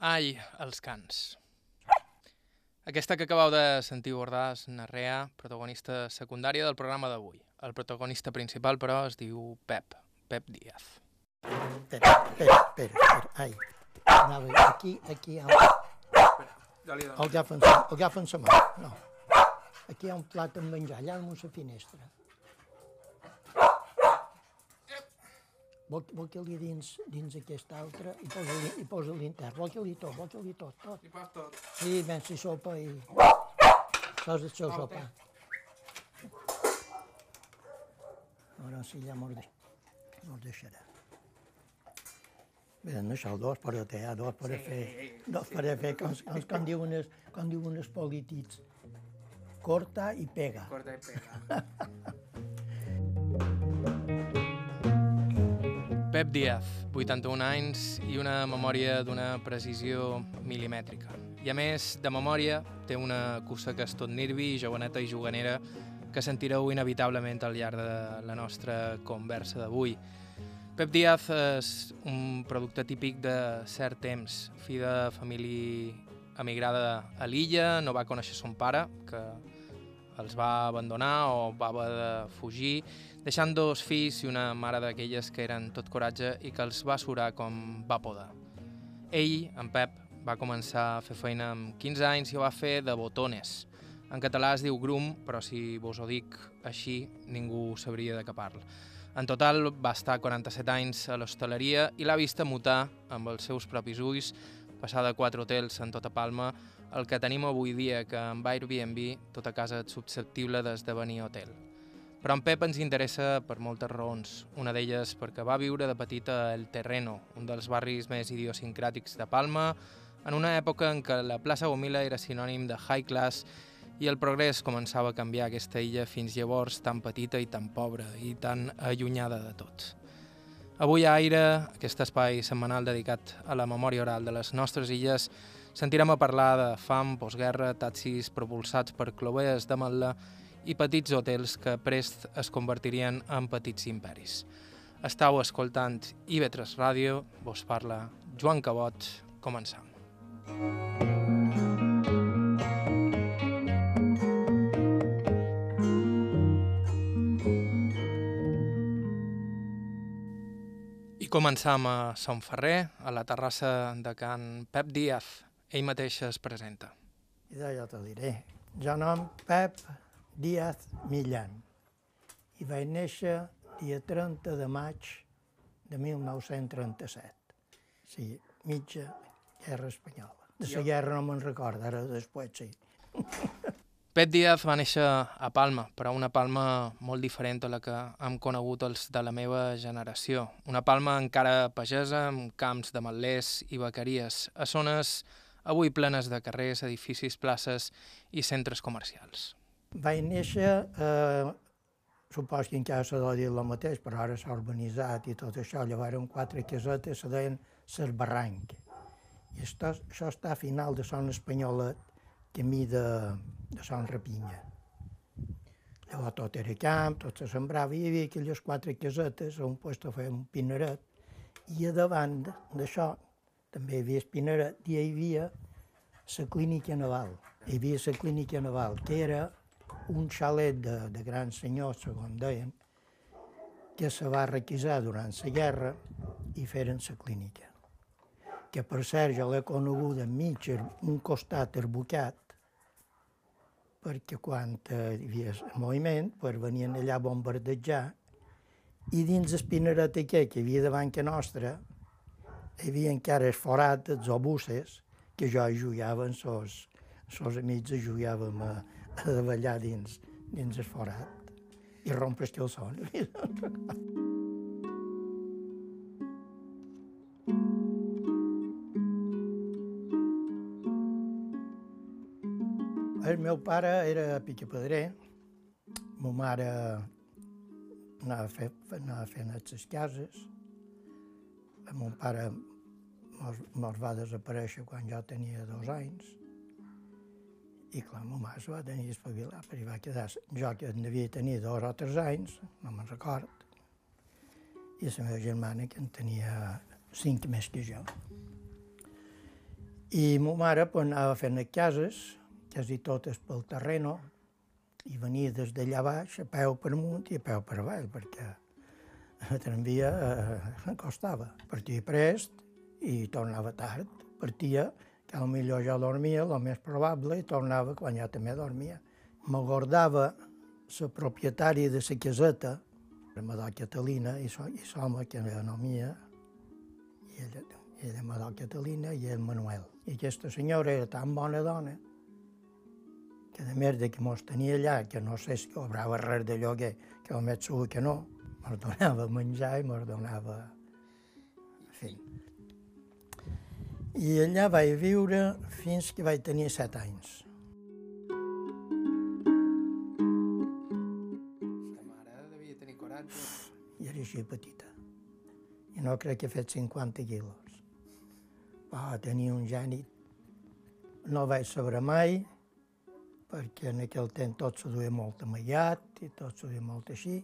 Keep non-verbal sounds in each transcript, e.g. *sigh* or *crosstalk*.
Ai, els cants. Aquesta que acabeu de sentir bordar és Narrea, protagonista secundària del programa d'avui. El protagonista principal, però, es diu Pep, Pep Díaz. Espera, espera, espera, espera. Ai, anava aquí, aquí, el, el agafen, el agafen sa mà, no. Aquí hi ha un plat amb menjar, allà damunt la finestra. Vol, vol que li dins, dins aquesta altra i posa-li i posa l'intern. Vol que li tot, vol que li tot, tot. I pas tot. Sí, ven si sopa i... Això és el seu sopar. Ara sí, ja mos, de... mos deixarà. Bé, no això, dos per a te, eh? dos per a fer, dos per a fer, com, com, com, diuen els, com diuen els polítics, corta i pega. Corta i pega. *laughs* Pep Díaz, 81 anys i una memòria d'una precisió milimètrica. I a més de memòria, té una cussa que és tot nirvi, joveneta i juganera que sentireu inevitablement al llarg de la nostra conversa d'avui. Pep Díaz és un producte típic de cert temps, fill de família emigrada a l'illa, no va conèixer son pare, que els va abandonar o va haver de fugir, deixant dos fills i una mare d'aquelles que eren tot coratge i que els va surar com va poder. Ell, en Pep, va començar a fer feina amb 15 anys i ho va fer de botones. En català es diu grum, però si vos ho dic així, ningú sabria de què parla. En total va estar 47 anys a l'hostaleria i l'ha vista mutar amb els seus propis ulls, passar de quatre hotels en tota Palma el que tenim avui dia, que amb Airbnb tota casa és susceptible d'esdevenir hotel. Però en Pep ens interessa per moltes raons. Una d'elles perquè va viure de petita a El Terreno, un dels barris més idiosincràtics de Palma, en una època en què la plaça Gomila era sinònim de high class i el progrés començava a canviar aquesta illa fins llavors tan petita i tan pobra i tan allunyada de tot. Avui a Aire, aquest espai setmanal dedicat a la memòria oral de les nostres illes, sentirem a parlar de fam, postguerra, taxis propulsats per clovees de Matla i petits hotels que prest es convertirien en petits imperis. Estau escoltant IB3 Ràdio, vos parla Joan Cabot, començam. I començam a Son Ferrer, a la terrassa de Can Pep Díaz. Ell mateix es presenta. I jo te diré. Jo nom Pep Díaz Millan i vaig néixer dia 30 de maig de 1937. Sí, mitja guerra espanyola. De la guerra no me'n recordo, ara després sí. *laughs* Pep Díaz va néixer a Palma, però una Palma molt diferent a la que hem conegut els de la meva generació. Una Palma encara pagesa, amb camps de matlers i bequeries, a zones avui plenes de carrers, edificis, places i centres comercials. Vaig néixer, eh, supos que encara s'ha de dir el mateix, però ara s'ha urbanitzat i tot això, llavors eren quatre casetes, se deien Ses Barranc. I això, això està a final de Son Espanyola, camí de, de Son Rapinya. Llavors tot era camp, tot se sembrava, i hi havia aquelles quatre casetes, on puesto feia un pineret, i a davant d'això també hi havia el pineret, i hi havia la clínica naval. Hi havia la clínica naval, que era un xalet de, de grans senyors, segons deien, que se va requisar durant la guerra i feren la clínica. Que per cert jo l'he coneguda enmig, un costat arbocat, perquè quan hi havia moviment, pues, venien allà a bombardejar, i dins el pineret aquell que hi havia davant que nostra, hi havia encara el forat dels obuses, que jo jugava sos amics, jugàvem a, a davallar dins, dins el forat i rompre el calçon. El meu pare era picapedrer, ma mare anava, fe, anava fent les cases, el meu pare mos, mos va desaparèixer quan jo tenia dos anys, i ma mare se va tenir d'espavilar, perquè va quedar, jo que en devia tenir dos o tres anys, no me'n record, i la meva germana que en tenia cinc més que jo. I ma mare pues, anava fent les cases, quasi totes pel terreno, i venia des d'allà baix a peu per amunt i a peu per avall, perquè el tramvia eh, costava. Partia prest i tornava tard. Partia, que potser jo dormia, el més probable, i tornava quan jo també dormia. M'agordava la propietària de la caseta, la Madó Catalina, i, so, i l'home que era no mia, i ella, ella Madó Catalina i el Manuel. I aquesta senyora era tan bona dona que de de que mos tenia allà, que no sé si cobrava res de lloguer, que el més segur que no, mos donava menjar i mos donava... En fi. I allà vaig viure fins que vaig tenir set anys. La mare devia tenir coratge. I era així petita. I no crec que he fet 50 quilos. Va tenir un gènit. No vaig saber mai, perquè en aquell temps tot se duia molt amagat i tot se duia molt així.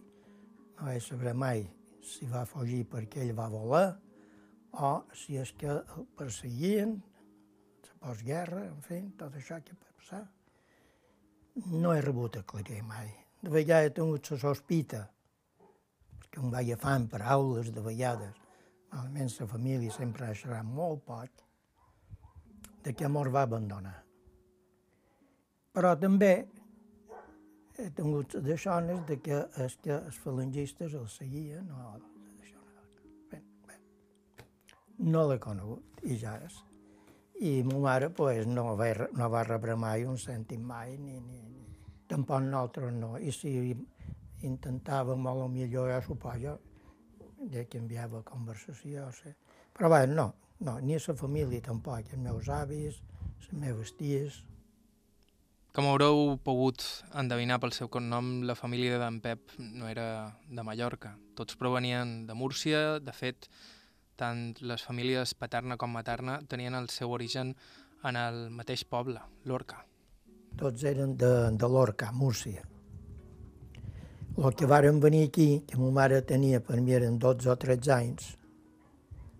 No vaig saber mai si va fugir perquè ell va voler o si és que el perseguien, la postguerra, en fi, tot això que pot passar. No he rebut aclarir mai. De vegades he tingut la sospita, perquè em va agafant paraules de vegades. Normalment la família sempre ha xerrat molt poc, de que mos va abandonar. Però també he tingut de xones de que és que els falangistes el seguien, no, No l'he conegut, i ja és. I ma mare pues, no, va, no va rebre mai un cèntim mai, ni, ni, ni. tampoc nosaltres no. I si intentàvem, a lo millor, ja suposo, de que enviava conversació, sí. Però bé, no, no, ni a la família tampoc, els meus avis, les meves ties, Com haureu pogut endevinar pel seu cognom, la família d'en Pep no era de Mallorca. Tots provenien de Múrcia. De fet, tant les famílies paterna com materna tenien el seu origen en el mateix poble, Lorca. Tots eren de, de Lorca, Múrcia. El que varen venir aquí, que ma mare tenia, per mi eren 12 o 13 anys,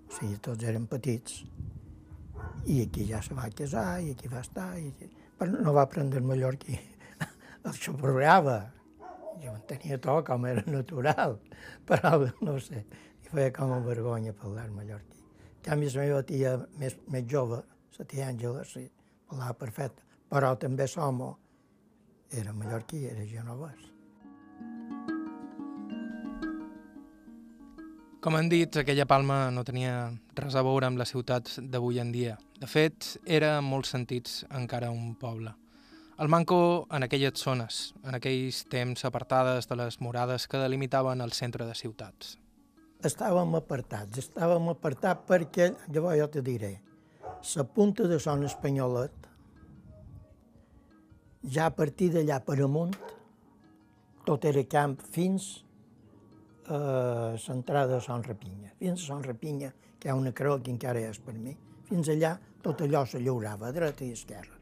o sigui, tots eren petits, i aquí ja se va casar, i aquí va estar, i però no va aprendre el mallorquí. *laughs* El xaporreava. Jo en tenia tot com era natural, però no sé, i feia com a vergonya parlar mallorquí. En canvi, la meva tia més, més jove, la tia Àngela, sí, parlava perfecte, però també l'home era mallorquí, era genovès. Com han dit, aquella palma no tenia res a veure amb la ciutat d'avui en dia. De fet, era en molts sentits encara un poble. El manco en aquelles zones, en aquells temps apartades de les morades que delimitaven el centre de ciutats. Estàvem apartats, estàvem apartats perquè, llavors jo te diré, la punta de Son Espanyolet, ja a partir d'allà per amunt, tot era camp fins a l'entrada de Son Rapinya. Fins a Son Rapinya, que hi ha una creu que encara és per mi, fins allà tot allò se llaurava, a dreta i a esquerra.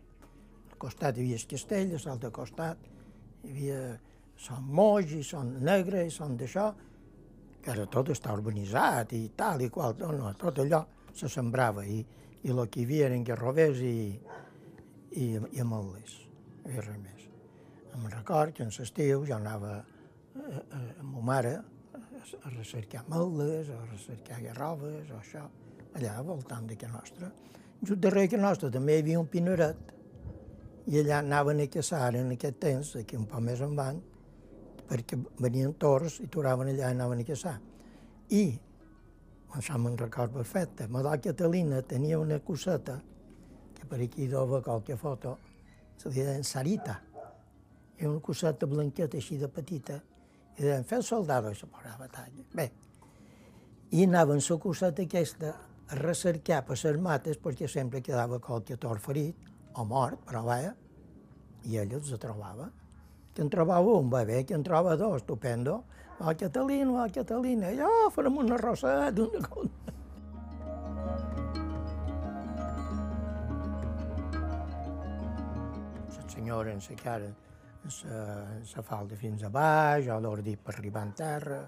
Al costat hi havia el castell, a l'altre costat hi havia Son Moix i Son Negre i Son d'això, que ara tot està urbanitzat i tal i qual, no, no, tot allò se sembrava i, i el que hi havia eren garrovers i, i, i ametles, i res més. Em record que en l'estiu jo anava eh, eh, amb ma mare a recercar ametles, a recercar garroves, o això, allà al voltant de que nostra. Just darrere que nostra també hi havia un pineret, i allà anaven a caçar en aquest temps, aquí un poc més en van, perquè venien tors i turaven allà i anaven a caçar. I, això me'n record perfecte, Madó Catalina tenia una coseta, que per aquí dova qualque foto, se li deien Sarita, i una coseta blanqueta així de petita, i deien, fer soldado i se posava a batalla. Bé, i anaven la coseta aquesta a recercar per les mates perquè sempre quedava qualque tor ferit o mort, però vaja, i ell els trobava. Que en trobava un, va bé, que en troba dos, estupendo. Va Catalina, va Catalina, i oh, farem una rosset, una cosa. Senyora en la cara la falda fins a baix, o l'ordi per arribar en terra.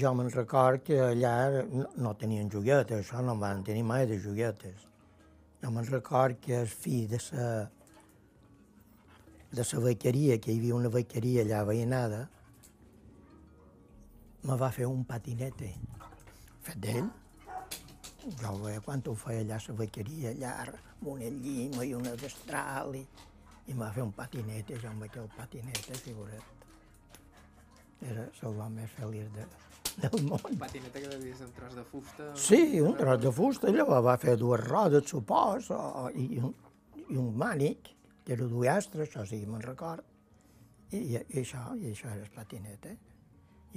Jo me'n record que allà no, no tenien joguetes, això no van tenir mai de joguetes. Jo me'n record que el fill de la de la bequeria, que hi havia una bequeria allà veïnada, me va fer un patinete fet d'ell. Jo veia quan ho feia allà a la bequeria, allà, amb una llima i una destral, i, i em va fer un patinete, jo amb aquell patinete, figuret. Era l'home més feliç de, del món. Un patinete que devia ser un tros de fusta. Sí, un tros de fusta, llavors va fer dues rodes, supos, o, i, un, i un mànic, que era d'uestre, això sí, me'n record. I, i, això, i això era el patinet, eh?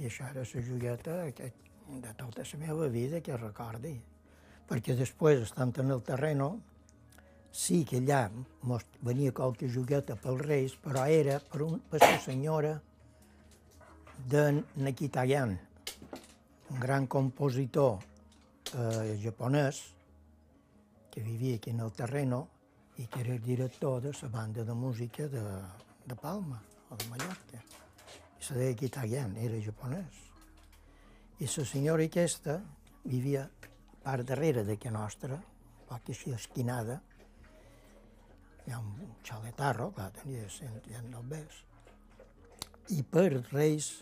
I això era la jogueta que, de tota la meva vida que recordi. Perquè després, estant en el terreno, sí que allà mos venia qualque jogueta pels reis, però era per, un, per la senyora de Nakitayan, un gran compositor eh, japonès que vivia aquí en el terreno i que era el director de la banda de música de, de Palma, o de Mallorca. I se deia Kitayan, era japonès. I la senyora aquesta vivia part darrere de que nostra, poc així esquinada, hi ha un xaletarro, clar, tenia cent no ves. I per Reis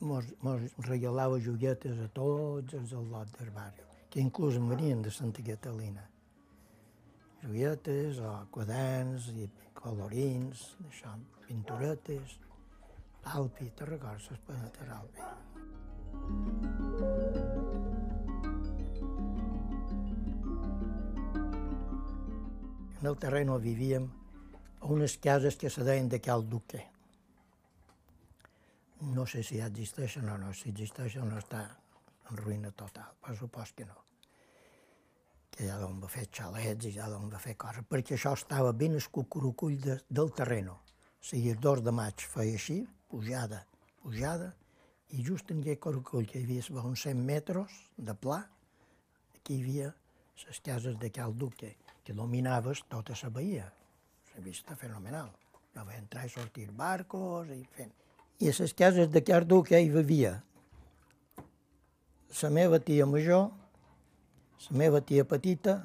mos, mos regalava joguetes a tots els del lot del barri, que inclús venien de Santa Catalina. Joguetes o quaderns i colorins, això, pinturetes, Alpi, te recordes les planetes Alpi? En el terreno vivíem a unes cases que se deien de Cal Duque. No sé si existeixen o no, si existeixen no està en ruïna total, per supòs que no. Que ja d'on va fer xalets i ja d'on va fer coses, perquè això estava ben escucurucull de, del terreno. O sigui, el 2 de maig feia així, pujada, pujada, i just en aquell curucull que hi havia uns 100 metres de pla, aquí hi havia les cases de Cal Duque, que dominaves tota la bahia. La vista fenomenal. No va entrar i sortir barcos i fent. I a les cases de Carduc hi vivia la meva tia major, la meva tia petita,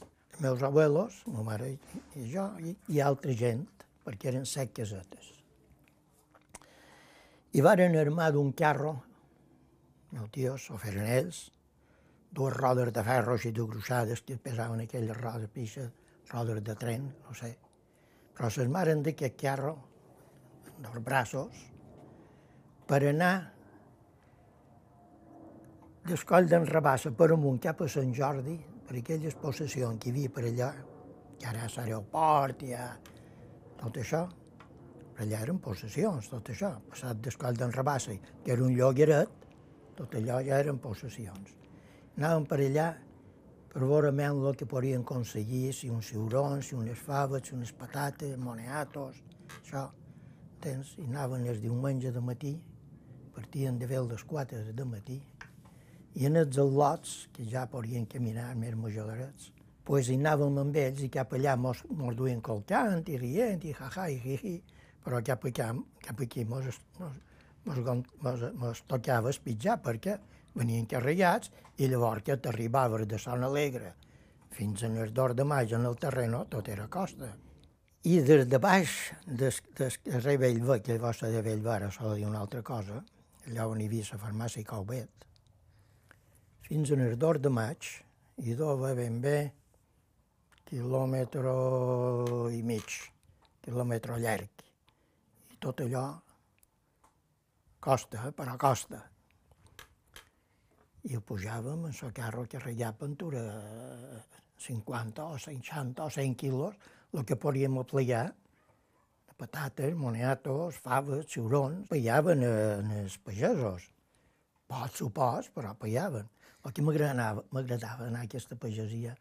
els meus abuelos, ma mare i, i jo, i, i altra gent, perquè eren set casetes. I varen armar d'un carro, meu tios, o feren ells, dues rodes de ferro així de gruixades que pesaven aquelles rodes pixa, rodes de tren, no sé. Però ses maren d'aquest carro, dels braços, per anar del coll d'en Rabassa per amunt cap a Sant Jordi, per aquelles possessions que hi havia per allà, que ara és aeroport, i ha... tot això, per allà eren possessions, tot això, passat del coll d'en Rabassa, que era un llogueret, tot allò ja eren possessions. Anàvem per allà per veure el que podien aconseguir, si uns ciurons, si unes faves, si unes patates, moneatos, això, tens, i anaven els diumenge de matí, partien de vel les 4 de matí, i en els al·lots, que ja podien caminar més majorets, pues hi anàvem amb ells i cap allà mos, mos duien colcant i rient i ha-ha i hi-hi, però cap aquí, cap aquí mos, mos, mos, mos, mos tocava espitjar perquè venien carregats i llavors que t'arribaves de Son Alegre fins a les d'or de maig en el terreno, tot era costa. I des de baix del, del carrer Bellver, que llavors de Bellver, s'ha de dir una altra cosa, allà on hi havia la farmàcia Calvet, fins a les d'or de maig, i do va ben bé quilòmetre i mig, quilòmetre llarg. I tot allò costa, eh? però costa. I ho pujàvem en el carro que rellaven per 50 o 60 o 100 quilos, el que podíem aplegar, patates, moniatos, faves, ciurons, pallaven en els pagesos. Pots o pots, però pallaven. El que m'agradava anar a aquesta pagesia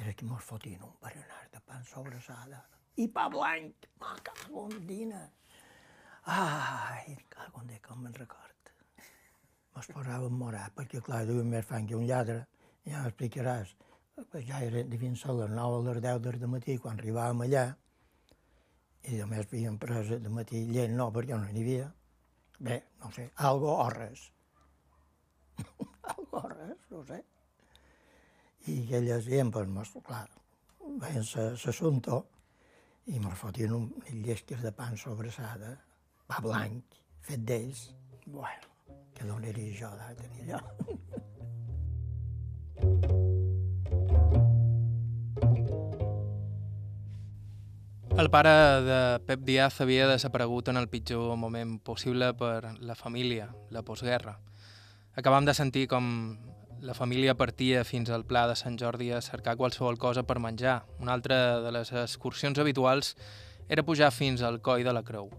era que mos fotien un berenar de pan sobrassada. I pa blanc, ma cago en dina. Ai, cago en com me'n record. Mos posàvem morar, perquè clar, duien més fang que un lladre, ja m'explicaràs. Ja era de fins a les 9 a les 10 del matí, quan arribàvem allà, i a més havíem pres de matí llet, no, perquè no n'hi havia. Bé, no sé, algo o res. Algo o res, no sé. I aquelles gent, pues, mos, clar, veien l'assumpte i me'ls fotien un llesques de pan sobrassada, pa blanc, fet d'ells. Bueno, que d'on era jo de tenir allò. *laughs* El pare de Pep Díaz havia desaparegut en el pitjor moment possible per la família, la postguerra. Acabam de sentir com la família partia fins al Pla de Sant Jordi a cercar qualsevol cosa per menjar. Una altra de les excursions habituals era pujar fins al coll de la Creu,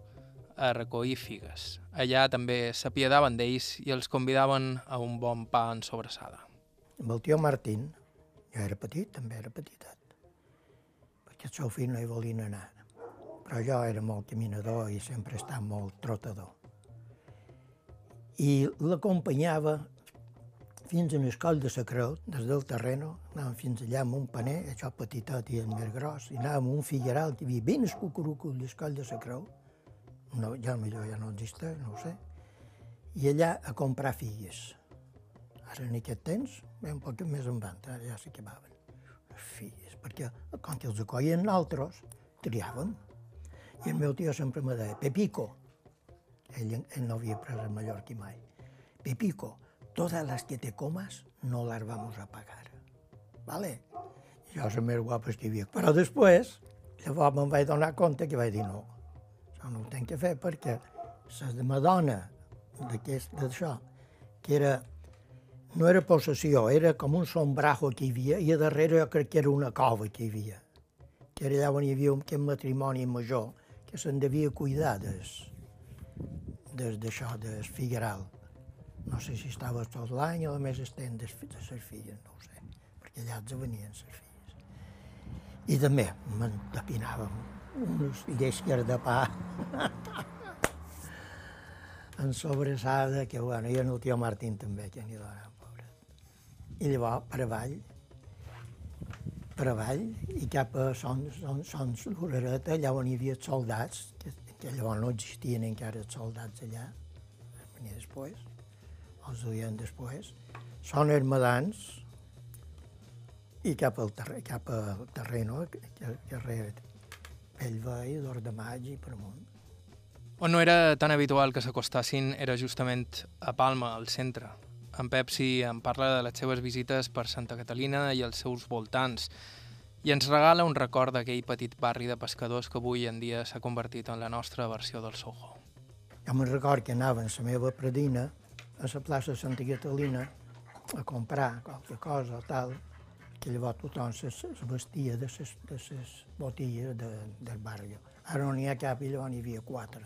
a recollir figues. Allà també s'apiedaven d'ells i els convidaven a un bon pa en sobrassada. Amb el tio Martín, jo era petit, també era petitet, perquè el seu fill no hi volien anar. Però jo era molt caminador i sempre estava molt trotador. I l'acompanyava fins a l'escola de la Creu, des del terreno, anàvem fins allà amb un paner, això petitet i el més gros, i anàvem amb un figueral que hi havia ben escucuruco a l'escola de la Creu, no, ja millor ja no existeix, no ho sé, i allà a comprar figues. Ara en aquest temps, bé, un poc més en van, ara ja s'acabaven les filles, perquè quan els acollien nosaltres, triàvem. I el meu tio sempre me deia, Pepico, ell, ell no havia pres a Mallorca mai, Pepico, todas las que te comas no las vamos a pagar. ¿Vale? Jo som més guapes que hi havia. Però després, llavors me'n vaig donar compte que vaig dir no, això no ho tenc que fer perquè la de Madonna d'això, que era no era possessió, era com un sombrajo que hi havia, i a darrere jo crec que era una cova que hi havia, que era allà on hi havia un, matrimoni major, que se'n devia cuidar des d'això, del figueral. No sé si estava tot l'any o a més estem de, de les filles, no ho sé, perquè allà ens venien les filles. I també m'entapinàvem uns llesques de pa *laughs* en sobrassada, que bueno, i en el tio Martín també, que n'hi donava. I llavors, per avall, per avall, i cap a Sons, Sons, Sons l'Horareta, allà on hi havia soldats, que, que llavors no existien encara els soldats allà, venia després, els duien després, són hermadans, i cap al, terre, cap al terreno, que, carrer Bellvei, d'Or de Maig i per amunt. On no era tan habitual que s'acostassin era justament a Palma, al centre, en Pepsi en parla de les seves visites per Santa Catalina i els seus voltants i ens regala un record d'aquell petit barri de pescadors que avui en dia s'ha convertit en la nostra versió del Soho. Jo me'n record que anava en la meva predina a la plaça de Santa Catalina a comprar qualque cosa o tal, que llavors tothom se, se vestia de ses, de botilles de, del barri. Ara no n'hi ha cap i llavors n'hi havia quatre,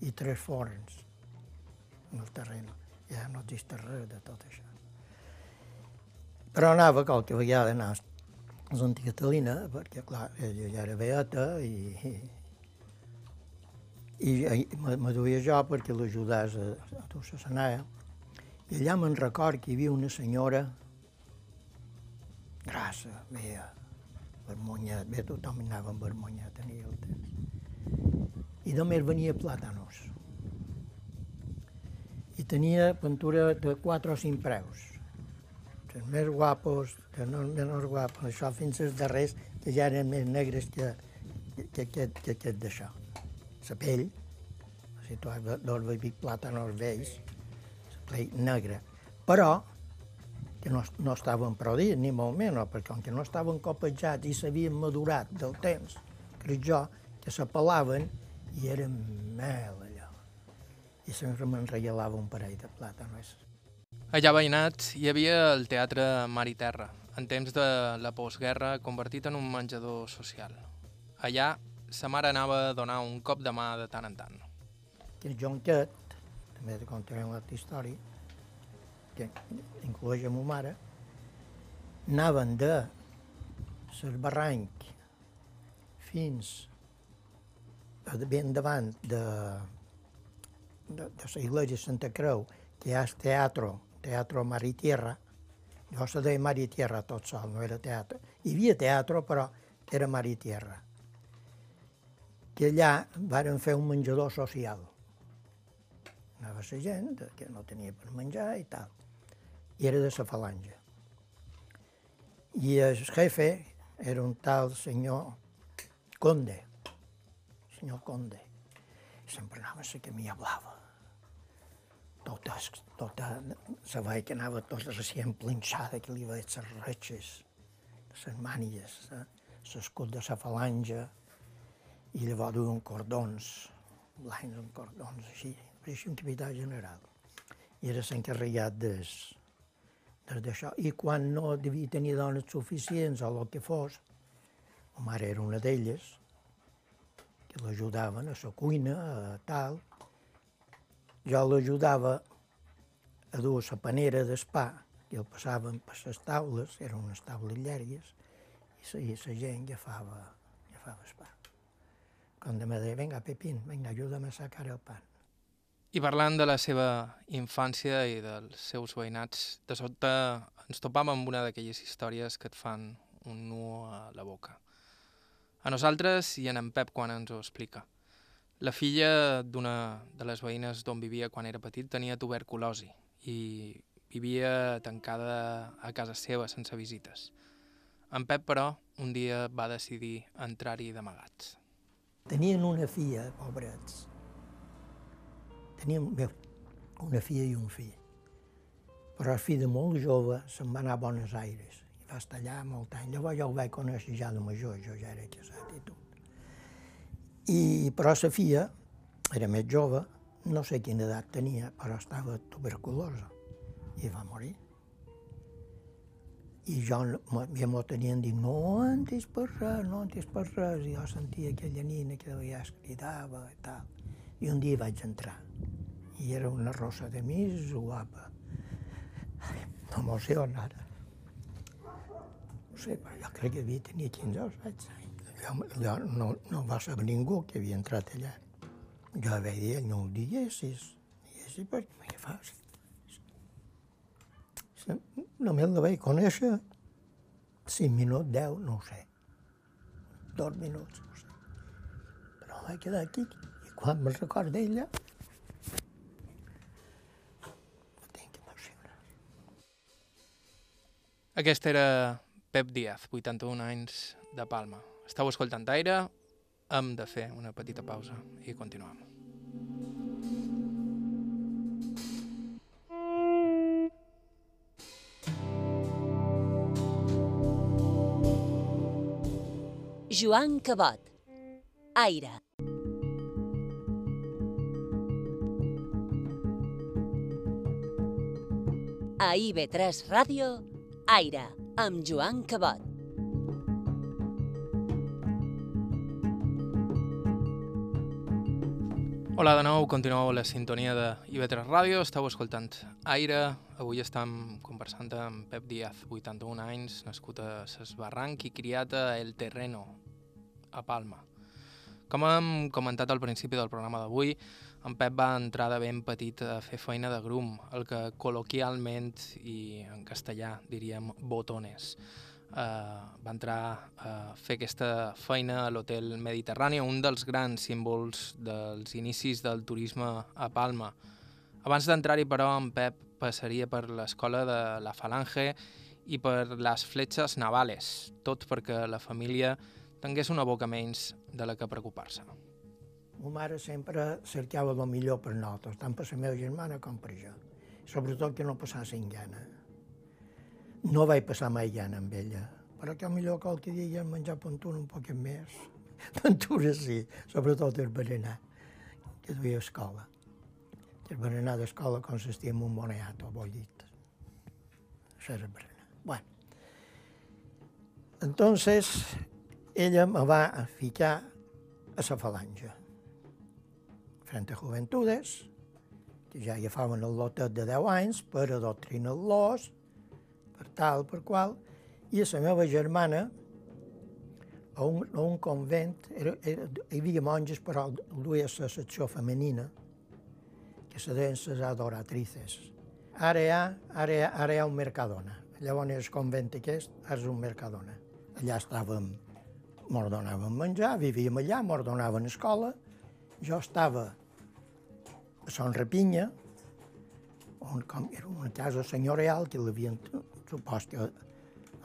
i tres forns en el terreny ja no existeix res de tot això. Però anava qualque vegada a anar a Santa Catalina, perquè, clar, ella ja era beata i, i, i me duia jo perquè l'ajudàs a, a dur la sanaya. I allà me'n record que hi havia una senyora grassa, veia, vermonyat, bé, tothom anava amb vermonyat en el temps. I només venia plàtanos i tenia pintura de 4 o 5 preus. Els més guapos, que no els menys guapos, això fins als darrers, que ja eren més negres que, que, que, que aquest d'això. La pell, si tu has dos bebic plàtanos vells, la pell negra. Però, que no, no estaven prou dits, ni molt menys, perquè com que no estaven copejats i s'havien madurat del temps, crec jo, que s'apel·laven i eren mel i sempre me'n regalava un parell de plàtanos. Allà veïnats hi havia el Teatre Mar i Terra, en temps de la postguerra convertit en un menjador social. Allà sa mare anava a donar un cop de mà de tant en tant. El jonquet, també de contaré una altra història, que inclueix a ma mare, anaven de ses barranc fins ben davant de de, de la iglesia Santa Creu, que hi ha el teatro, teatro Mar i Tierra, jo se deia Mar i Tierra tot sol, no era teatre. Hi havia teatro, però era Mar i Tierra. Que allà varen fer un menjador social. Anava la gent que no tenia per menjar i tal. I era de la falange. I el jefe era un tal senyor Conde, senyor Conde. Sempre anava a la que m'hi hablava. Tota, tota, se veia que anava tota recient planxada, que li veia les retxes, les mànigues, l'escut de la falange, i llavors duien cordons, blancs amb cordons, així, pareixia un capità general. I era l'encarregat des, des d'això. I quan no devia tenir dones suficients o el que fos, la mare era una d'elles, que l'ajudaven a la cuina, a tal. Jo l'ajudava a dur la panera d'espa, i el passaven per les taules, eren unes taules llargues, i la gent agafava, agafava espa. Quan me deia, vinga, Pepín, vinga, ajuda'm a sacar el pan. I parlant de la seva infància i dels seus veïnats, de sobte ens topam amb una d'aquelles històries que et fan un nu a la boca. A nosaltres i en en Pep quan ens ho explica. La filla d'una de les veïnes d'on vivia quan era petit tenia tuberculosi i vivia tancada a casa seva sense visites. En Pep, però, un dia va decidir entrar-hi d'amagats. Tenien una filla, pobrets. Teníem bé, una filla i un fill. Però el fill de molt jove se'n va anar a Buenos Aires i va estar allà molt any. Llavors jo el vaig conèixer ja de major, jo ja era casat i tot. I, però la filla era més jove, no sé quina edat tenia, però estava tuberculosa i va morir. I jo, ja m'ho tenien dit, no entis per res, no entis per res, i jo sentia aquella nina que ja es cridava i tal. I un dia vaig entrar, i era una rosa de més guapa. M'emociona ara. No sé, però jo crec que devia tenir 15 o 16 anys. Jo, no, no va saber ningú que havia entrat allà. Jo vaig dir, no ho diguessis. Diguessis, però què fas? Només la vaig conèixer 5 minuts, 10, no ho sé. Dos minuts, no sé. Però vaig quedar aquí i quan me record d'ella. Aquest era Pep Díaz, 81 anys, de Palma. Estau escoltant Aire, hem de fer una petita pausa i continuem. Joan Cabot. Aire. A IB3 Ràdio, Aire, amb Joan Cabot. Hola de nou, continueu la sintonia de IB3 Ràdio, esteu escoltant Aire. Avui estem conversant amb Pep Díaz, 81 anys, nascut a Ses Barranc i criat a El Terreno, a Palma. Com hem comentat al principi del programa d'avui, en Pep va entrar de ben petit a fer feina de grum, el que col·loquialment i en castellà diríem botones. Uh, va entrar a fer aquesta feina a l'Hotel Mediterrani, un dels grans símbols dels inicis del turisme a Palma. Abans d'entrar-hi, però, en Pep passaria per l'escola de la Falange i per les fletxes navales, tot perquè la família tingués una boca menys de la que preocupar-se. Ma mare sempre cercava el millor per nosaltres, tant per la meva germana com per jo. Sobretot que no passassin gana. No vaig passar mai gana amb ella, però que millor qualque dia menjar puntura un poc més. *laughs* Puntura sí, sobretot el berenar, que duia a escola. El berenar d'escola consistia en un boniato, bollit. Això era el berenar. Bueno, entonces ella me va ficar a la falange, frente a Juventudes, que ja agafaven el lotet de 10 anys per adoctrinar-los, per tal, per qual, i la meva germana, a un, a un convent, era, era, hi havia monges, però duia la secció femenina, que se deien les adoratrices. Ara hi ha, ara hi ha, ara hi ha un Mercadona. Llavors el convent aquest és un Mercadona. Allà estàvem, mos donaven menjar, vivíem allà, mos escola. Jo estava a Son Rapinya, on com, era una casa senyorial que l'havien, supos que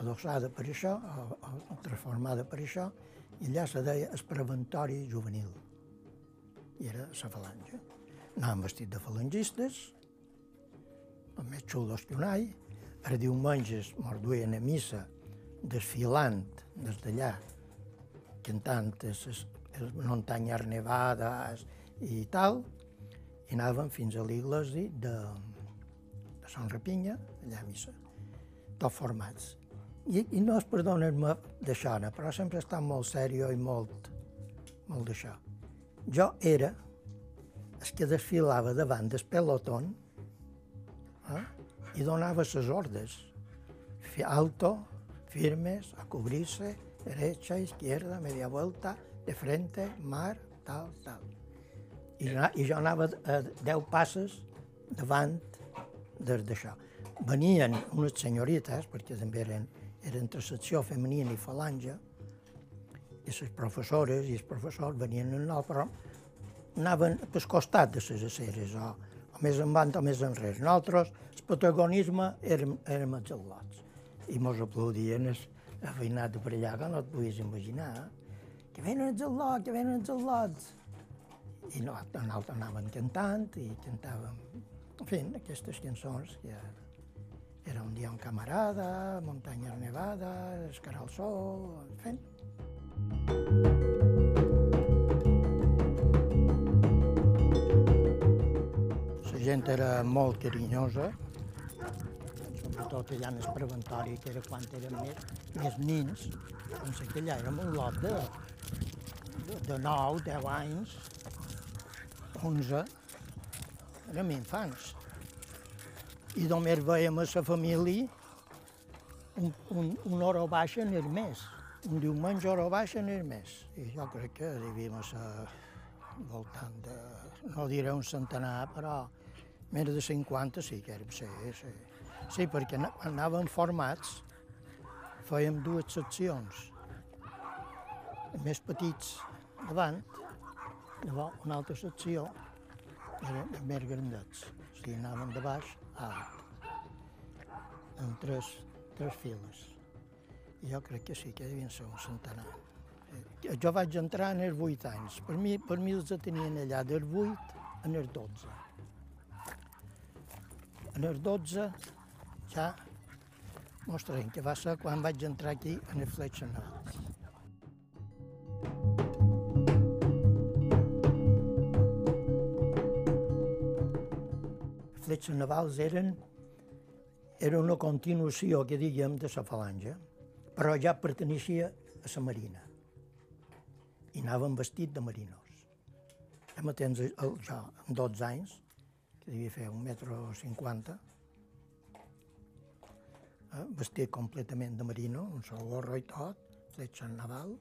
adossada per això, o, o transformada per això, i allà se deia el preventori juvenil. I era la falange. Anàvem vestits de falangistes, els més xulos que un all, els diumenges mos duien a missa desfilant des d'allà, cantant les, les muntanyes nevades i tal, i anàvem fins a l'església de, de Sant Rapinya, allà a missa, tots formats. I, i no es perdonen-me d'això, no? però sempre he estat molt sèrio i molt, molt d'això. Jo era el que desfilava davant del pelotón eh? i donava les ordres. Alto, firmes, a cubrirse, derecha, izquierda, media vuelta, de frente, mar, tal, tal. I, i jo anava a deu passes davant d'això. Venien unes senyorites, perquè també eren, eren entre secció femenina i falange, i les professores i els professors venien en el, però anaven pel costat de les aceres, o, o més avant o més enrere. Nosaltres, el protagonisme, érem, érem els al·lots. I mos aplaudien el, el veïnat de per allà, que no et podies imaginar. Que venen els al·lots, que venen els al·lots. I no, nosaltres anàvem cantant i cantàvem, en fi, aquestes cançons que era un dia un camarada, Muntanyes nevades, Cara al sol, en fi. La gent era molt carinyosa, sobretot allà en el preventori, que era quan érem més, més nins, doncs aquella érem un lot de, de, de 9, 10 anys, 11, érem infants. I només veiem a la família un, un, una hora baixa en el mes, un diumenge hora baixa en el mes. I jo crec que devíem ser voltant de, no diré un centenar, però més de 50 sí que érem, sí, sí. Sí, perquè anàvem formats, fèiem dues seccions, més petits davant, llavors una altra secció eren més grandets, o sigui, de baix a alt, en tres, tres files. Jo crec que sí, que devien ser un centenar. Jo vaig entrar en els 8 anys. Per mi, per mi els tenien allà dels 8 en els 12. En els 12 ja mostrem que va ser quan vaig entrar aquí en els fletxes navals. Fletxes navals eren, era una continuació, que diguem, de la falange, però ja perteneixia a la marina. I anàvem vestit de marinos. Ja mateix, el, jo, amb 12 anys, que devia fer un metro cinquanta, vestit completament de marino, un sol gorro i tot, fletxa naval,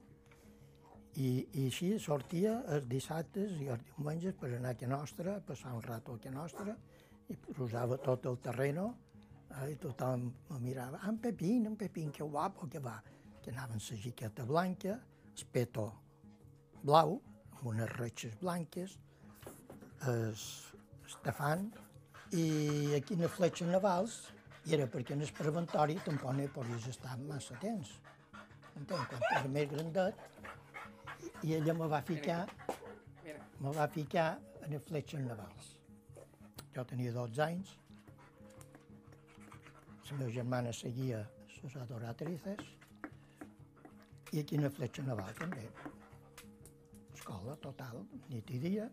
i, i així sortia els dissabtes i els diumenges per anar a Can Nostra, passar un rato a Can Nostra, i posava tot el terreno eh, i tothom me mirava, ah, en Pepín, en Pepín, que guapo que va, que anava amb la jiqueta blanca, el peto blau, amb unes retxes blanques, el estafant, i aquí en les fletxes navals, i era perquè en el preventori tampoc no hi podies estar massa temps. Entens? Quan era més grandet, i ella me va ficar, me va ficar en les fletxes navals. Jo tenia 12 anys, la meva germana seguia les adoratrices i aquí una fletxa naval també. Escola total, nit i dia.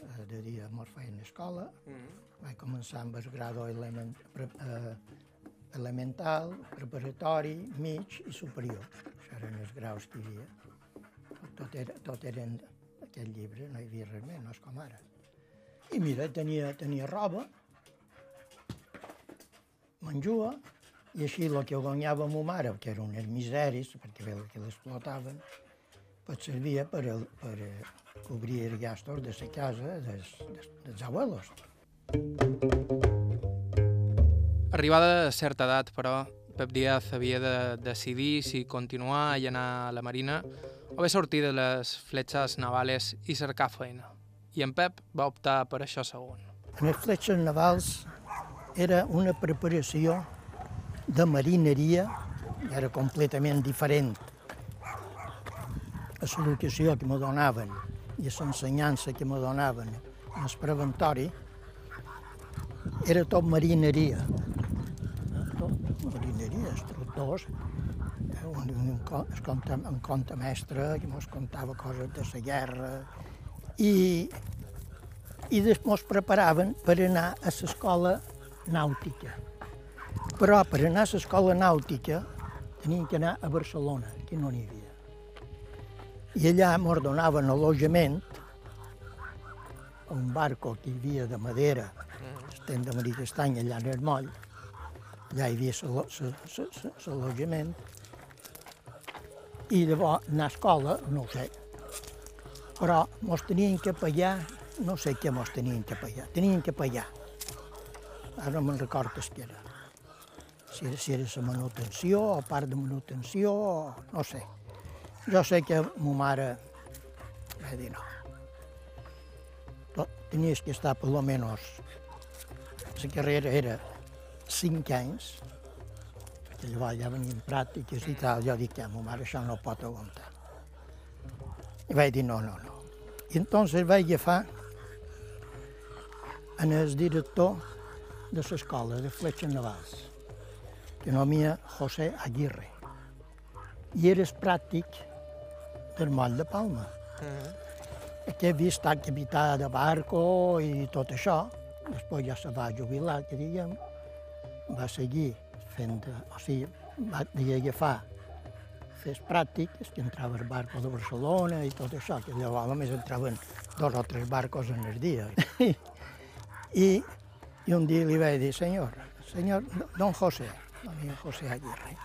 Eh, De dia mos feien escola. Vaig començar amb el grado element, pre, eh, elemental, preparatori, mig i superior. Això eren els graus que hi havia. Tot, era, tot eren aquest llibre, no hi havia res més, no és com ara. I mira, tenia, tenia roba, menjua, i així el que guanyava ma mare, que eren unes miseris, perquè veure que l'explotaven, pues servia per, el, per eh, cobrir els gastos de la casa dels, dels, dels abuelos. Arribada a certa edat, però, Pep Díaz havia de decidir si continuar i anar a la Marina o bé sortir de les fletxes navales i cercar feina. I en Pep va optar per això segon. En les fletxes navals era una preparació de marineria era completament diferent. A l'educació que me donaven i a l'ensenyança que me donaven en el preventori era tot marineria. Tot marineria, instructors, un, un, un, conte, un conte mestre que ens contava coses de la guerra i, i després preparaven per anar a l'escola nàutica. Però per anar a l'escola nàutica tenien que anar a Barcelona, que no n'hi havia. I allà ens donaven allotjament a un barco que hi havia de madera, estem de Maria Castany, allà en el moll, allà hi havia l'allotjament, i llavors anar a escola, no ho sé, però mos tenien que pagar, no sé què mos tenien que pagar, tenien que pagar. Ara no me'n record què era. Si era, si era la manutenció, o part de manutenció, o no sé. Jo sé que ma mare va dir no. Tenies que estar per lo menos... La carrera era cinc anys, que llavors ja venien pràctiques i tal. Jo dic que ma mare això no pot aguantar. I vaig dir no, no, no. I entonces vaig agafar en el director de l'escola de Fletxes Navals, que nomia José Aguirre. I eres pràctic del moll de Palma. Uh -huh. Que havia estat capità de barco i tot això. Després ja se va jubilar, que diguem. Va seguir fent, o sigui, va agafar fes pràctiques, que entrava el barco de Barcelona i tot això, que llavors només entraven dos o tres barcos en el dia. *laughs* I, i un dia li vaig dir, senyor, senyor, don José, don José Aguirre,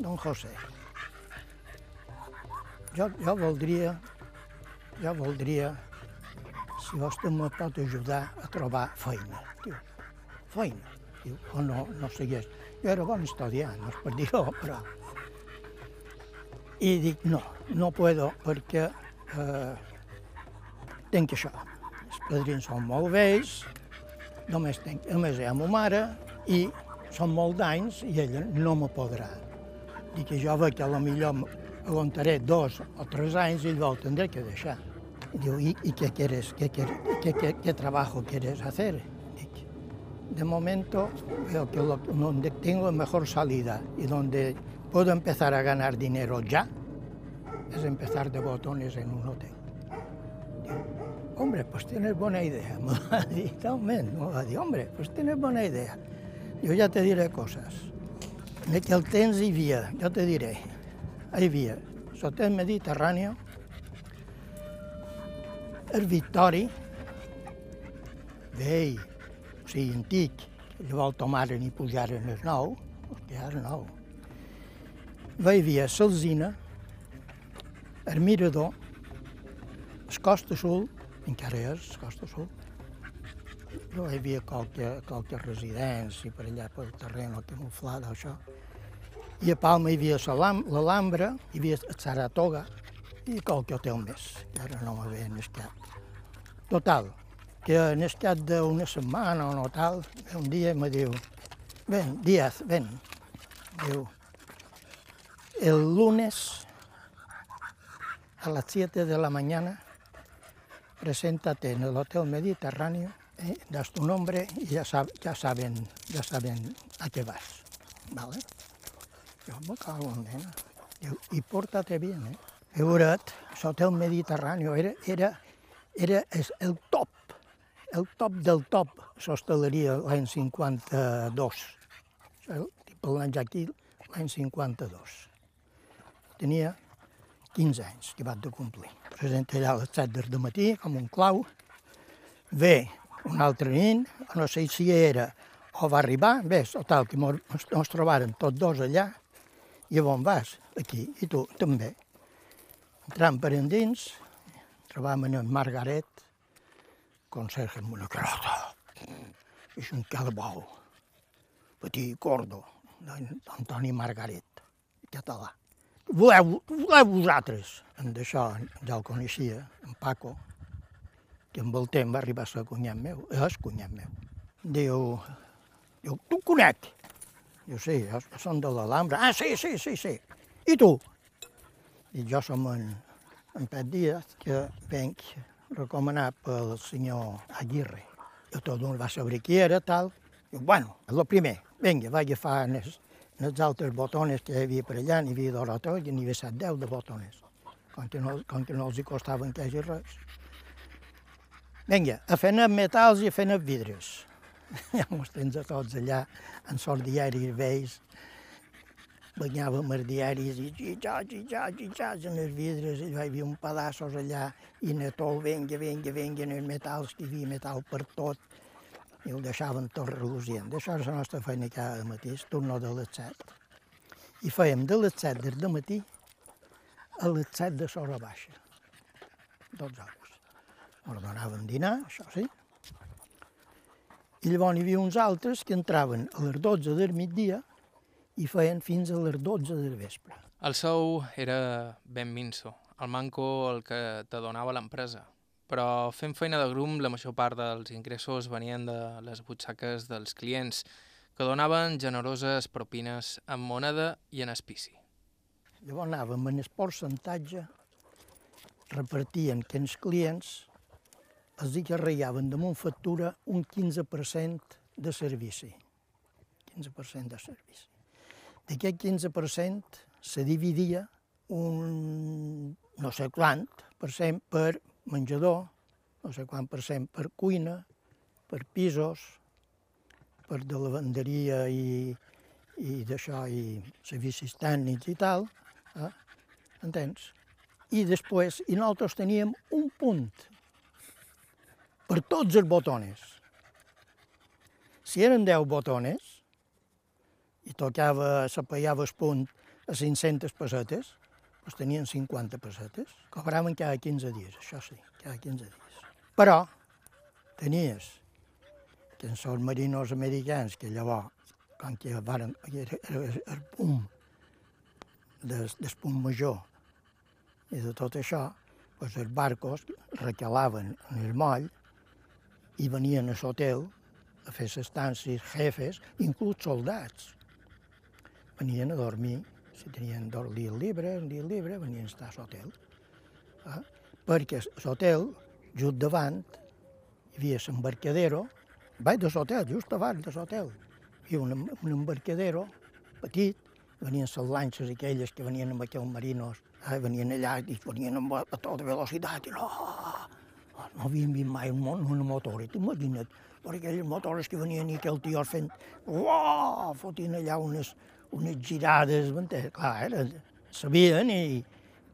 don José, jo, jo voldria, jo voldria, si vostè me pot ajudar a trobar feina. Diu, feina? Diu, o no, no segueix. Jo era bon estudiant, no és per dir-ho, *laughs* però... I dic, no, no puedo, perquè eh, tenc això. Els padrins són molt vells, només, tenc, només hi ha ma mare, i són molt d'anys i ella no me podrà. Dic que jo veig que millor aguantaré dos o tres anys y luego tendré que dejar. Digo, ¿y, y qué quieres? ¿Qué, qué, qué, qué, qué trabajo quieres hacer? De momento veo que lo, donde tengo mejor salida y donde puedo empezar a ganar dinero ya es empezar de botones en un hotel. Digo, hombre, pues tienes buena idea. *laughs* Decir, hombre, pues tienes buena idea. Yo ya te diré cosas. De que el temps hi havia, jo te diré, hi havia sota el Mediterrani el Victori, vell, o sigui, antic, llavors tomaren i pujaren el nou, hòstia, el nou. Havia l'Alzina, el Mirador, el Costa Sul, encara és el Costa Sul, però hi havia qualque, qualque residència per allà pel terreny camuflat, això. I a Palma hi havia l'Alhambra, hi havia Saratoga i qualque hotel més, que ara no m'havia escat. Total, que en escat d'una setmana o no tal, un dia me diu, ven, Díaz, ven, diu, el lunes a las 7 de la mañana preséntate en el Hotel Mediterráneo, eh, das tu nombre y ya, sab, ya, saben, ya saben a qué vas. ¿Vale? Jo me cago en nena. Diu, i porta-te bien, eh? El Mediterrani, era, era, era el top, el top del top, l'hostaleria l'any 52. Parlant ja aquí, l'any 52. Tenia 15 anys que vaig de complir. Presenta allà a les 7 del matí, com un clau. Ve un altre nen, no sé si era o va arribar, bé, total, que ens trobaren tots dos allà, i on vas? Aquí. I tu també. Entrant per endins, trobàvem en Margaret, conserge amb una carota. És un calbau, petit, gordo, d'Antoni Margaret, català. Voleu, voleu vosaltres? En d'això ja el coneixia, en Paco, que amb el temps va arribar a ser cunyat meu, és cunyat meu. Diu, diu, tu conec? Jo sí, jo, som de l'Alhambra. Ah, sí, sí, sí, sí. I tu? I jo som en, en Pet Díaz, que venc recomanat pel senyor Aguirre. Jo tot un va saber qui era, tal. I, bueno, el primer, vinga, va agafar els, els altres botones que hi havia per allà, n'hi havia d'orators i n'hi havia set, deu de botones, com que no, com que no els hi costaven quasi res. Vinga, a fer metals i a fer vidres. Ja mos tens a tots allà, en sort diaris vells, banyàvem els diaris i xitxats, xitxats, xitxats en els vidres, i hi havia un pedaços allà, i netol, venga, venga, venga, en els metals, que hi havia metal per tot, i el deixaven tot relucient. Això és la nostra feina cada matí, el turno de les set. I fèiem de les set del matí a les set de l'hora baixa, 12 hores. Ens dinar, això sí, i llavors hi havia uns altres que entraven a les 12 del migdia i feien fins a les 12 del vespre. El sou era ben minso, el manco el que te donava l'empresa. Però fent feina de grum, la major part dels ingressos venien de les butxaques dels clients, que donaven generoses propines en moneda i en espici. Llavors anàvem en el percentatge, repartien que els clients els hi carregaven damunt factura un 15% de servici. 15% de servici. D'aquest 15% se dividia un no sé quant per cent per menjador, no sé quant per cent per cuina, per pisos, per de lavanderia i, i d'això, i servicis tècnics i tal, eh? entens? I després, i nosaltres teníem un punt per tots els botones. Si eren 10 botones, i tocava, s'apaiava el punt a 500 pessetes, doncs tenien 50 pessetes. Cobraven cada 15 dies, això sí, cada 15 dies. Però tenies que en els marinos americans, que llavors, quan que varen, era, era el punt del, del punt major i de tot això, doncs els barcos recalaven en el moll i venien a l'hotel a fer les estàncies, jefes, inclús soldats venien a dormir, si tenien el dia llibre, el dia llibre, venien a estar a l'hotel. Eh? Perquè l'hotel, just davant, hi havia l'embarcadero, vaig de l'hotel, just davant de l'hotel. Hi havia un, un embarcadero petit, venien les lanxes aquelles que venien amb aquells marinos, eh? venien allà i venien amb, a tota velocitat, i no, no havien vist mai un, una motor, imagina't, per aquelles motores que venien i aquell tio fent, uah, fotien allà unes, unes girades, m'entens? Clar, era, sabien i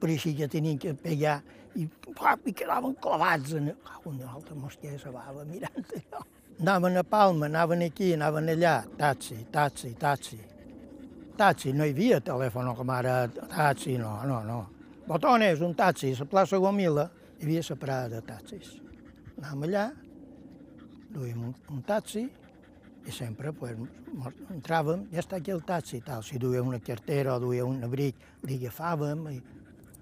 per així que tenien que pegar i, i quedaven clavats en... Una altra mosquera se va mirant *laughs* allò. Anaven a Palma, anaven aquí, anaven allà, taxi, taxi, taxi. Taxi, no hi havia telèfon com ara, taxi, no, no, no. Botones, un taxi, a la plaça Gomila hi havia la parada de taxis. Anàvem allà, duíem un, un taxi, i sempre pues, entràvem, ja està aquí el taxi, tal. si duia una cartera o duia un abric, li agafàvem i,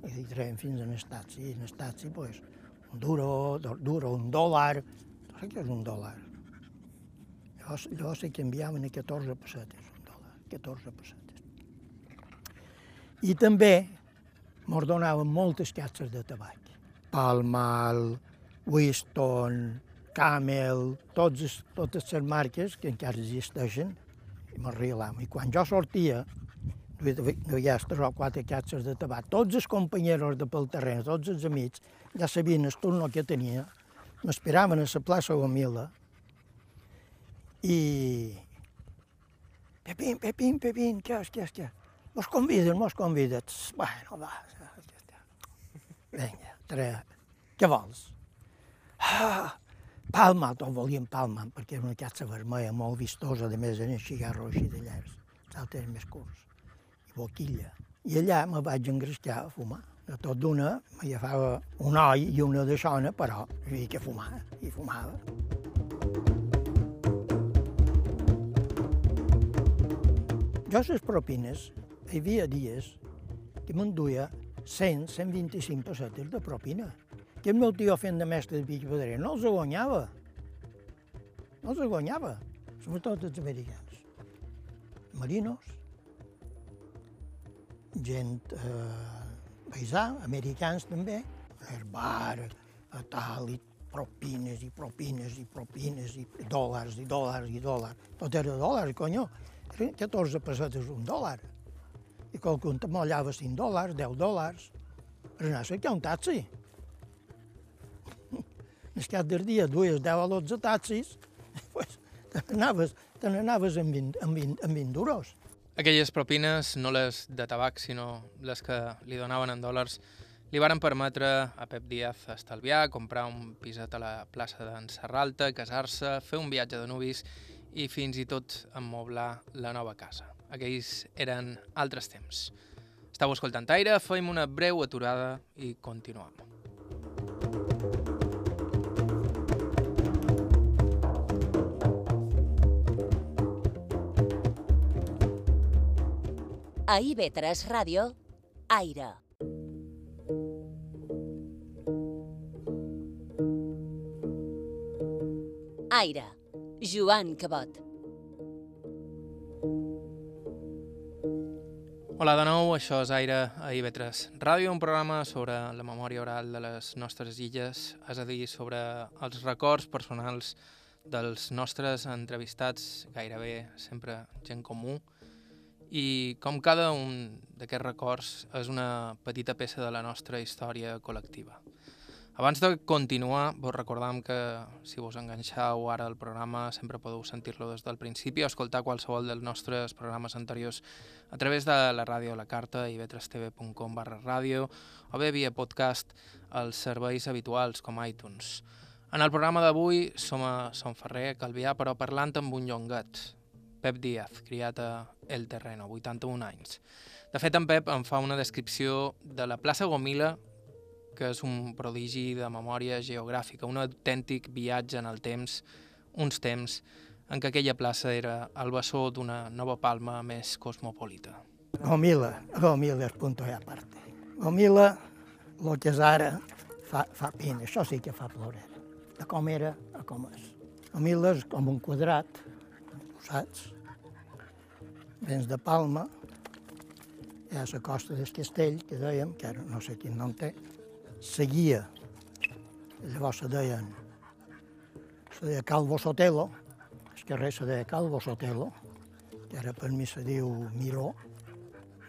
i traiem fins en el taxi. I en el taxi, pues, un duro, duro, un dòlar, no sé què és un dòlar. Llavors, llavors se canviaven a 14 pessetes, un dòlar, 14 pessetes. I també mos donaven moltes catxes de tabac. Palmal, Winston, Camel, tots, totes les marques que encara existeixen, i m'arreglàvem. I quan jo sortia, no hi ha tres o quatre catxes de tabac, tots els companyeros de pel terreny, tots els amics, ja sabien el turno que tenia, m'esperaven a la plaça Gomila i... Pepín, Pepín, Pepín, què és, què és, què és? Mos conviden, mos conviden. Bueno, va, vinga, tre... què vols? Ah, Palma, tot volien Palma, perquè era una casa vermella molt vistosa, de més en el cigarro així de llargs, els altres més curts, i boquilla. I allà me vaig engrescar a fumar. De tot d'una m'agafava un oi i una de sona, però havia que fumar, i fumava. Jo les propines, hi havia dies que m'enduia 100, 125 pessetes de propina que el meu tio fent de mestre de pic pedrer no els guanyava. No els guanyava, sobretot els americans. marinos, gent eh, paisà, americans també, el bar, a tal, i propines i propines i propines i dòlars i dòlars i dòlars. Tot era dòlars, conyo. Eren 14 pessetes un dòlar. I qualcun te mollava 5 dòlars, 10 dòlars, per anar a cercar un taxi. Al cap del dia dues 10 o 12 taxis, pues, te n'anaves, te amb, 20, amb, 20, amb 20 duros. Aquelles propines, no les de tabac, sinó les que li donaven en dòlars, li varen permetre a Pep Díaz estalviar, comprar un piset a la plaça d'en Serralta, casar-se, fer un viatge de nuvis i fins i tot emmoblar la nova casa. Aquells eren altres temps. Estau escoltant Aire, fem una breu aturada i continuem. A IB3 Ràdio, Aire. Aire, Joan Cabot. Hola de nou, això és Aire a IB3 Ràdio, un programa sobre la memòria oral de les nostres illes, és a dir, sobre els records personals dels nostres entrevistats, gairebé sempre gent comú, i com cada un d'aquests records és una petita peça de la nostra història col·lectiva. Abans de continuar, vos recordam que si vos enganxau ara al programa sempre podeu sentir-lo des del principi o escoltar qualsevol dels nostres programes anteriors a través de la ràdio la carta ib3tv.com barra ràdio o bé via podcast als serveis habituals com iTunes. En el programa d'avui som a Son Ferrer, a Calvià, però parlant amb un llongat, Pep Díaz, criat a El Terreno, 81 anys. De fet, en Pep em fa una descripció de la plaça Gomila que és un prodigi de memòria geogràfica, un autèntic viatge en el temps, uns temps en què aquella plaça era el bessó d'una nova palma més cosmopolita. Gomila, Gomila és punto i aparte. Gomila, el que és ara, fa, fa pena, això sí que fa plorar. De com era a com és. Gomila és com un quadrat, saps? Vens de Palma, ha la costa del castell, que dèiem, que ara no sé quin nom té, seguia, llavors se deien, se deia Calvo Sotelo, el carrer se deia Calvo Sotelo, que ara per mi se diu Miró,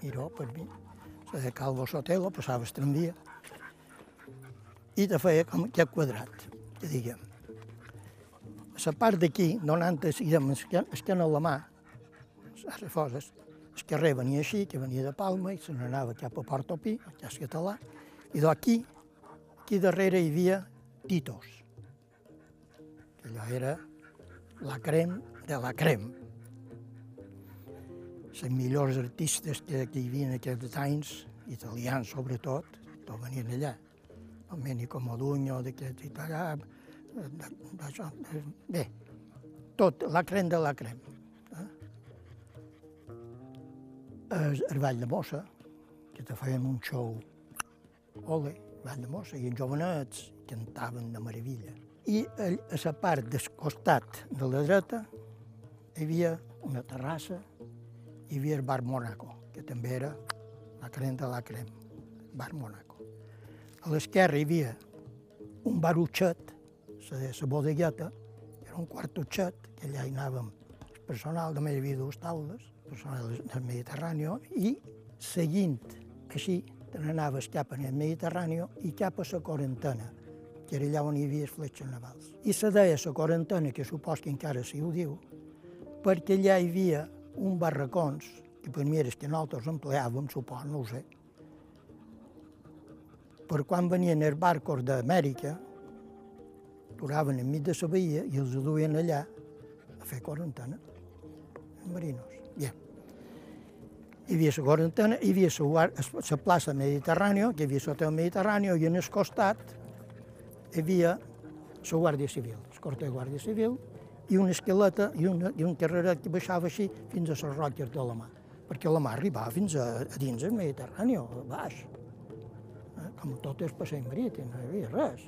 Miró per mi, se deia Calvo Sotelo, passava el tramvia, i te feia com aquest quadrat, que diguem. A la part d'aquí, donant diguem, esquena a la mà, a les foses, el carrer venia així, que venia de Palma, i se n'anava cap a Portopí, que és català, i d'aquí Aquí darrere hi havia Titos, que allò era la crem de la crem. Les millors artistes que, que hi havia en aquests anys, italians sobretot, tot venien allà. Domenico Modugno, d'aquests italians, d'això, bé, tot, la crem de la crem. El, el Vall de Mossa, que te feien un show, ole, Vall de Mossa, i els jovenets cantaven de meravella. I a, la part del costat de la dreta hi havia una terrassa, hi havia el bar Monaco, que també era la crem de la crem, bar Monaco. A l'esquerra hi havia un barutxet, la de la bodegueta, era un quartutxet, que allà hi anàvem el personal, també hi havia dues taules, personal del Mediterrani, i seguint així te n'anaves cap al Mediterrani i cap a la quarantena, que era allà on hi havia fletxes navals. I se deia la quarantena, que supos que encara s'hi ho diu, perquè allà hi havia un barracons, que per mi era que nosaltres empleàvem, supos, no ho sé, per quan venien els barcos d'Amèrica, duraven enmig de la bahia i els duien allà a fer quarantena, marinos. Hi havia la quarantena, hi havia la plaça Mediterrània, que hi havia sota el Mediterrani, i en el costat hi havia la Guàrdia Civil, el cos de Guàrdia Civil, i una esqueleta i, una, i un carreret que baixava així fins a les roques de la mà, perquè la mà arribava fins a, a dins el Mediterrani, baix. Eh? Com tot el passeig marítim, no hi havia res.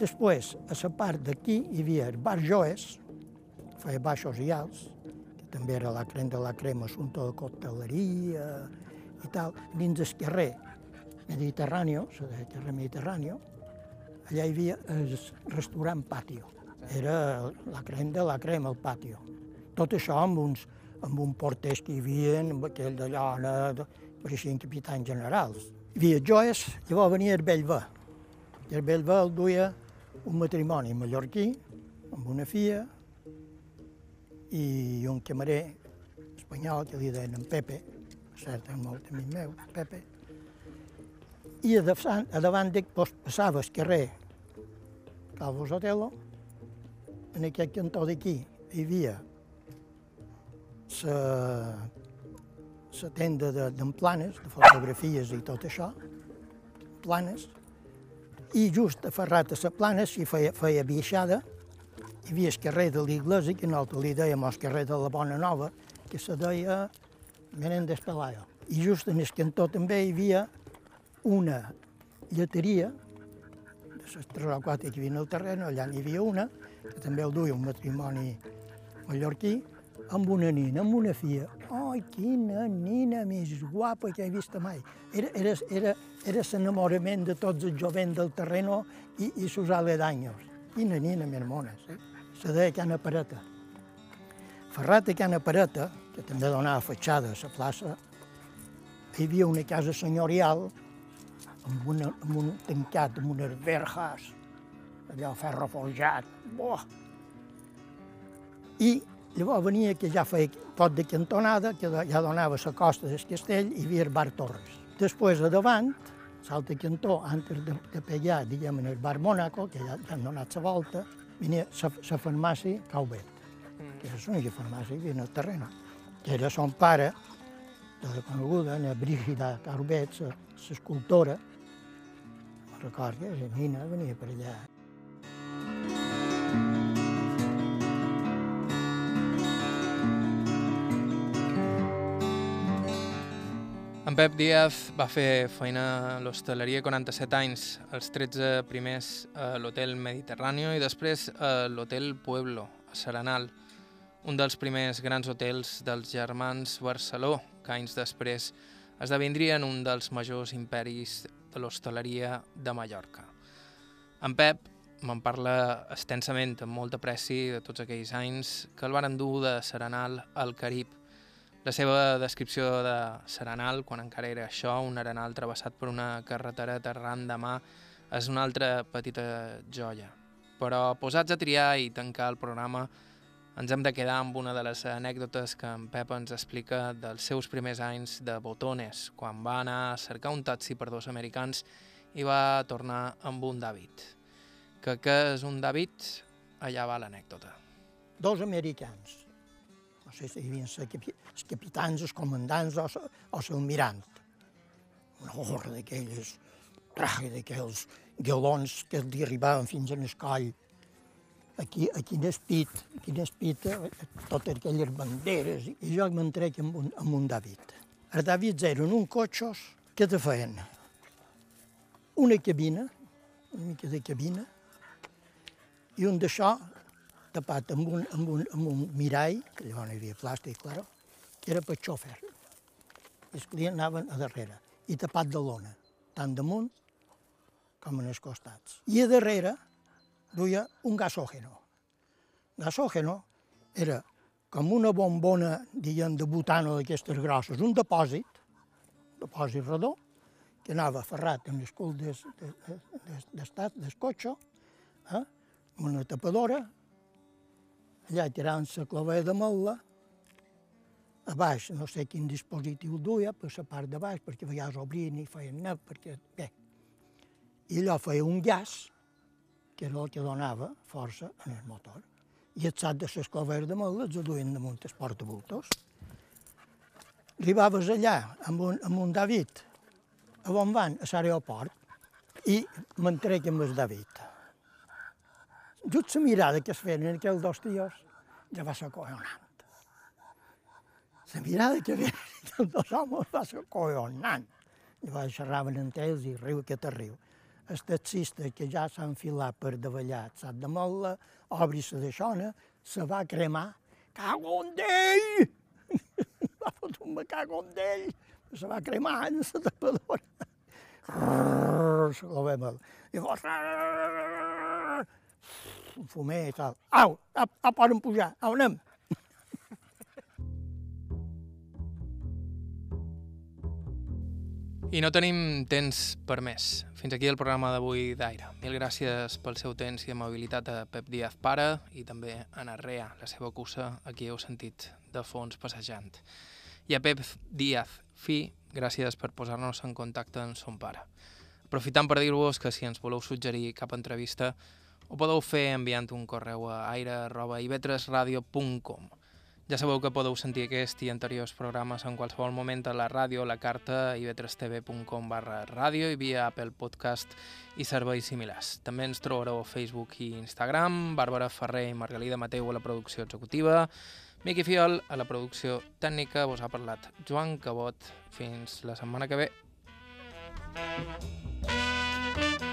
Després, a la part d'aquí hi havia el bar Joes, feia baixos i alts, també era la crema de la crema, assumpte de cocteleria i tal, dins el carrer Mediterrani, deia carrer Mediterrani, allà hi havia el restaurant Patio. Era la crema de la crema, el patio. Tot això amb uns, amb un porters que hi havia, amb aquell de llana, pareixien capitans generals. Hi havia joies, llavors venia el Bellver. I el Bellver el duia un matrimoni mallorquí, amb una filla, i un camarer espanyol que li deien en Pepe, cert, és molt amic meu, Pepe, i a davant, a davant d'ell pues, passava el carrer Calvo Sotelo, en aquest cantó d'aquí hi havia la tenda d'en de, de fotografies i tot això, planes, i just aferrat a les planes hi feia, feia baixada, hi havia el carrer de l'Iglesia, que nosaltres li dèiem el carrer de la Bona Nova, que se deia Menéndez Pelayo. I just en el cantó també hi havia una lleteria, de les tres o quatre que hi havia al terreny, allà n'hi havia una, que també el duia un matrimoni mallorquí, amb una nina, amb una filla. Ai, quina nina més guapa que he vist mai. Era, era, era, era l'enamorament de tots els jovents del terreno i, i sus aledaños. Quina nina més mona, sí? Se deia Cana Pareta. Ferrat a Cana Pareta, que també donava fatxada a la plaça, hi havia una casa senyorial amb, una, amb un tancat, amb unes verjas, allò ferro forjat, boh! I llavors venia que ja feia pot de cantonada, que ja donava la costa del castell, i hi havia el bar Torres. Després, a davant, l'altre cantó, antes de, de pegar, diguem, en el bar Mónaco, que ja, ja han donat la volta, venia la farmàcia Caubet, que és l'única farmàcia que hi el terreny, que era son pare, de la coneguda, la Brígida Caubet, l'escultora, record que la nina venia per allà. En Pep Díaz va fer feina a l'hostaleria 47 anys, els 13 primers a l'Hotel Mediterráneo i després a l'Hotel Pueblo, a Serenal, un dels primers grans hotels dels germans Barceló, que anys després esdevindrien un dels majors imperis de l'hostaleria de Mallorca. En Pep me'n parla extensament, amb molta pressi de tots aquells anys que el van endur de Serenal al Carib. La seva descripció de Serenal, quan encara era això, un arenal travessat per una carretera terrant de mà, és una altra petita joia. Però posats a triar i tancar el programa, ens hem de quedar amb una de les anècdotes que en Pep ens explica dels seus primers anys de botones, quan va anar a cercar un taxi per dos americans i va tornar amb un David. Que què és un David? Allà va l'anècdota. Dos americans. No sé si hi havia els capitans, els comandants o, o l'almirant. Una gorra d'aquelles, d'aquells galons que li arribaven fins al coll aquí, aquí espit, aquí espit, eh, totes aquelles banderes, i jo m'entrec amb, un, amb un David. Els Davids eren un cotxos que te feien una cabina, una mica de cabina, i un d'això tapat amb un, amb, un, amb un mirall, que llavors hi havia plàstic, claro, que era per xofer. I els clients anaven a darrere, i tapat de lona, tant damunt com en els costats. I a darrere duia un gasògeno. Gasògeno era com una bombona, diguem, de butano d'aquestes grosses, un depòsit, un depòsit redó, que anava ferrat en el cul del de, de, de, del cotxe, eh? amb una tapadora, allà tiraven la clavella de mel·la, a baix no sé quin dispositiu duia, per la part de baix, perquè a vegades obrien i feien net, perquè, bé, i allò feia un gas, que era el que donava força en el motor. I el sac de les coves de mel els duien damunt els portabultos. Arribaves allà amb un, amb un David, a on van? A l'aeroport, i m'entrec amb el David. Just la mirada que es feien en aquells dos tios ja va ser cojonant. La mirada que feien aquells dos homes va ser cojonant. Llavors xerraven entre ells i riu que te riu el taxista que ja s'ha enfilat per davallar el sac de molla, obri la deixona, se va cremar, cago en d'ell! va fotre un cago en d'ell, se va cremar en la tapadora. Se la vam al... I llavors... Fumer i tal. Au, a, a poden pujar, on anem? *laughs* I no tenim temps per més. Fins aquí el programa d'avui d'Aire. Mil gràcies pel seu temps i amabilitat a Pep Díaz Pare i també a Narrea, la seva cussa, a qui heu sentit de fons passejant. I a Pep Díaz Fi, gràcies per posar-nos en contacte amb son pare. Aprofitant per dir-vos que si ens voleu suggerir cap entrevista, ho podeu fer enviant un correu a aire.ivetresradio.com. Ja sabeu que podeu sentir aquest i anteriors programes en qualsevol moment a la ràdio, la carta ivetrestv.com barra ràdio i via Apple Podcast i serveis similars. També ens trobareu a Facebook i Instagram, Bàrbara Ferrer i Margalida Mateu a la producció executiva, Miqui Fiol a la producció tècnica, vos ha parlat Joan Cabot. Fins la setmana que ve. Thank you.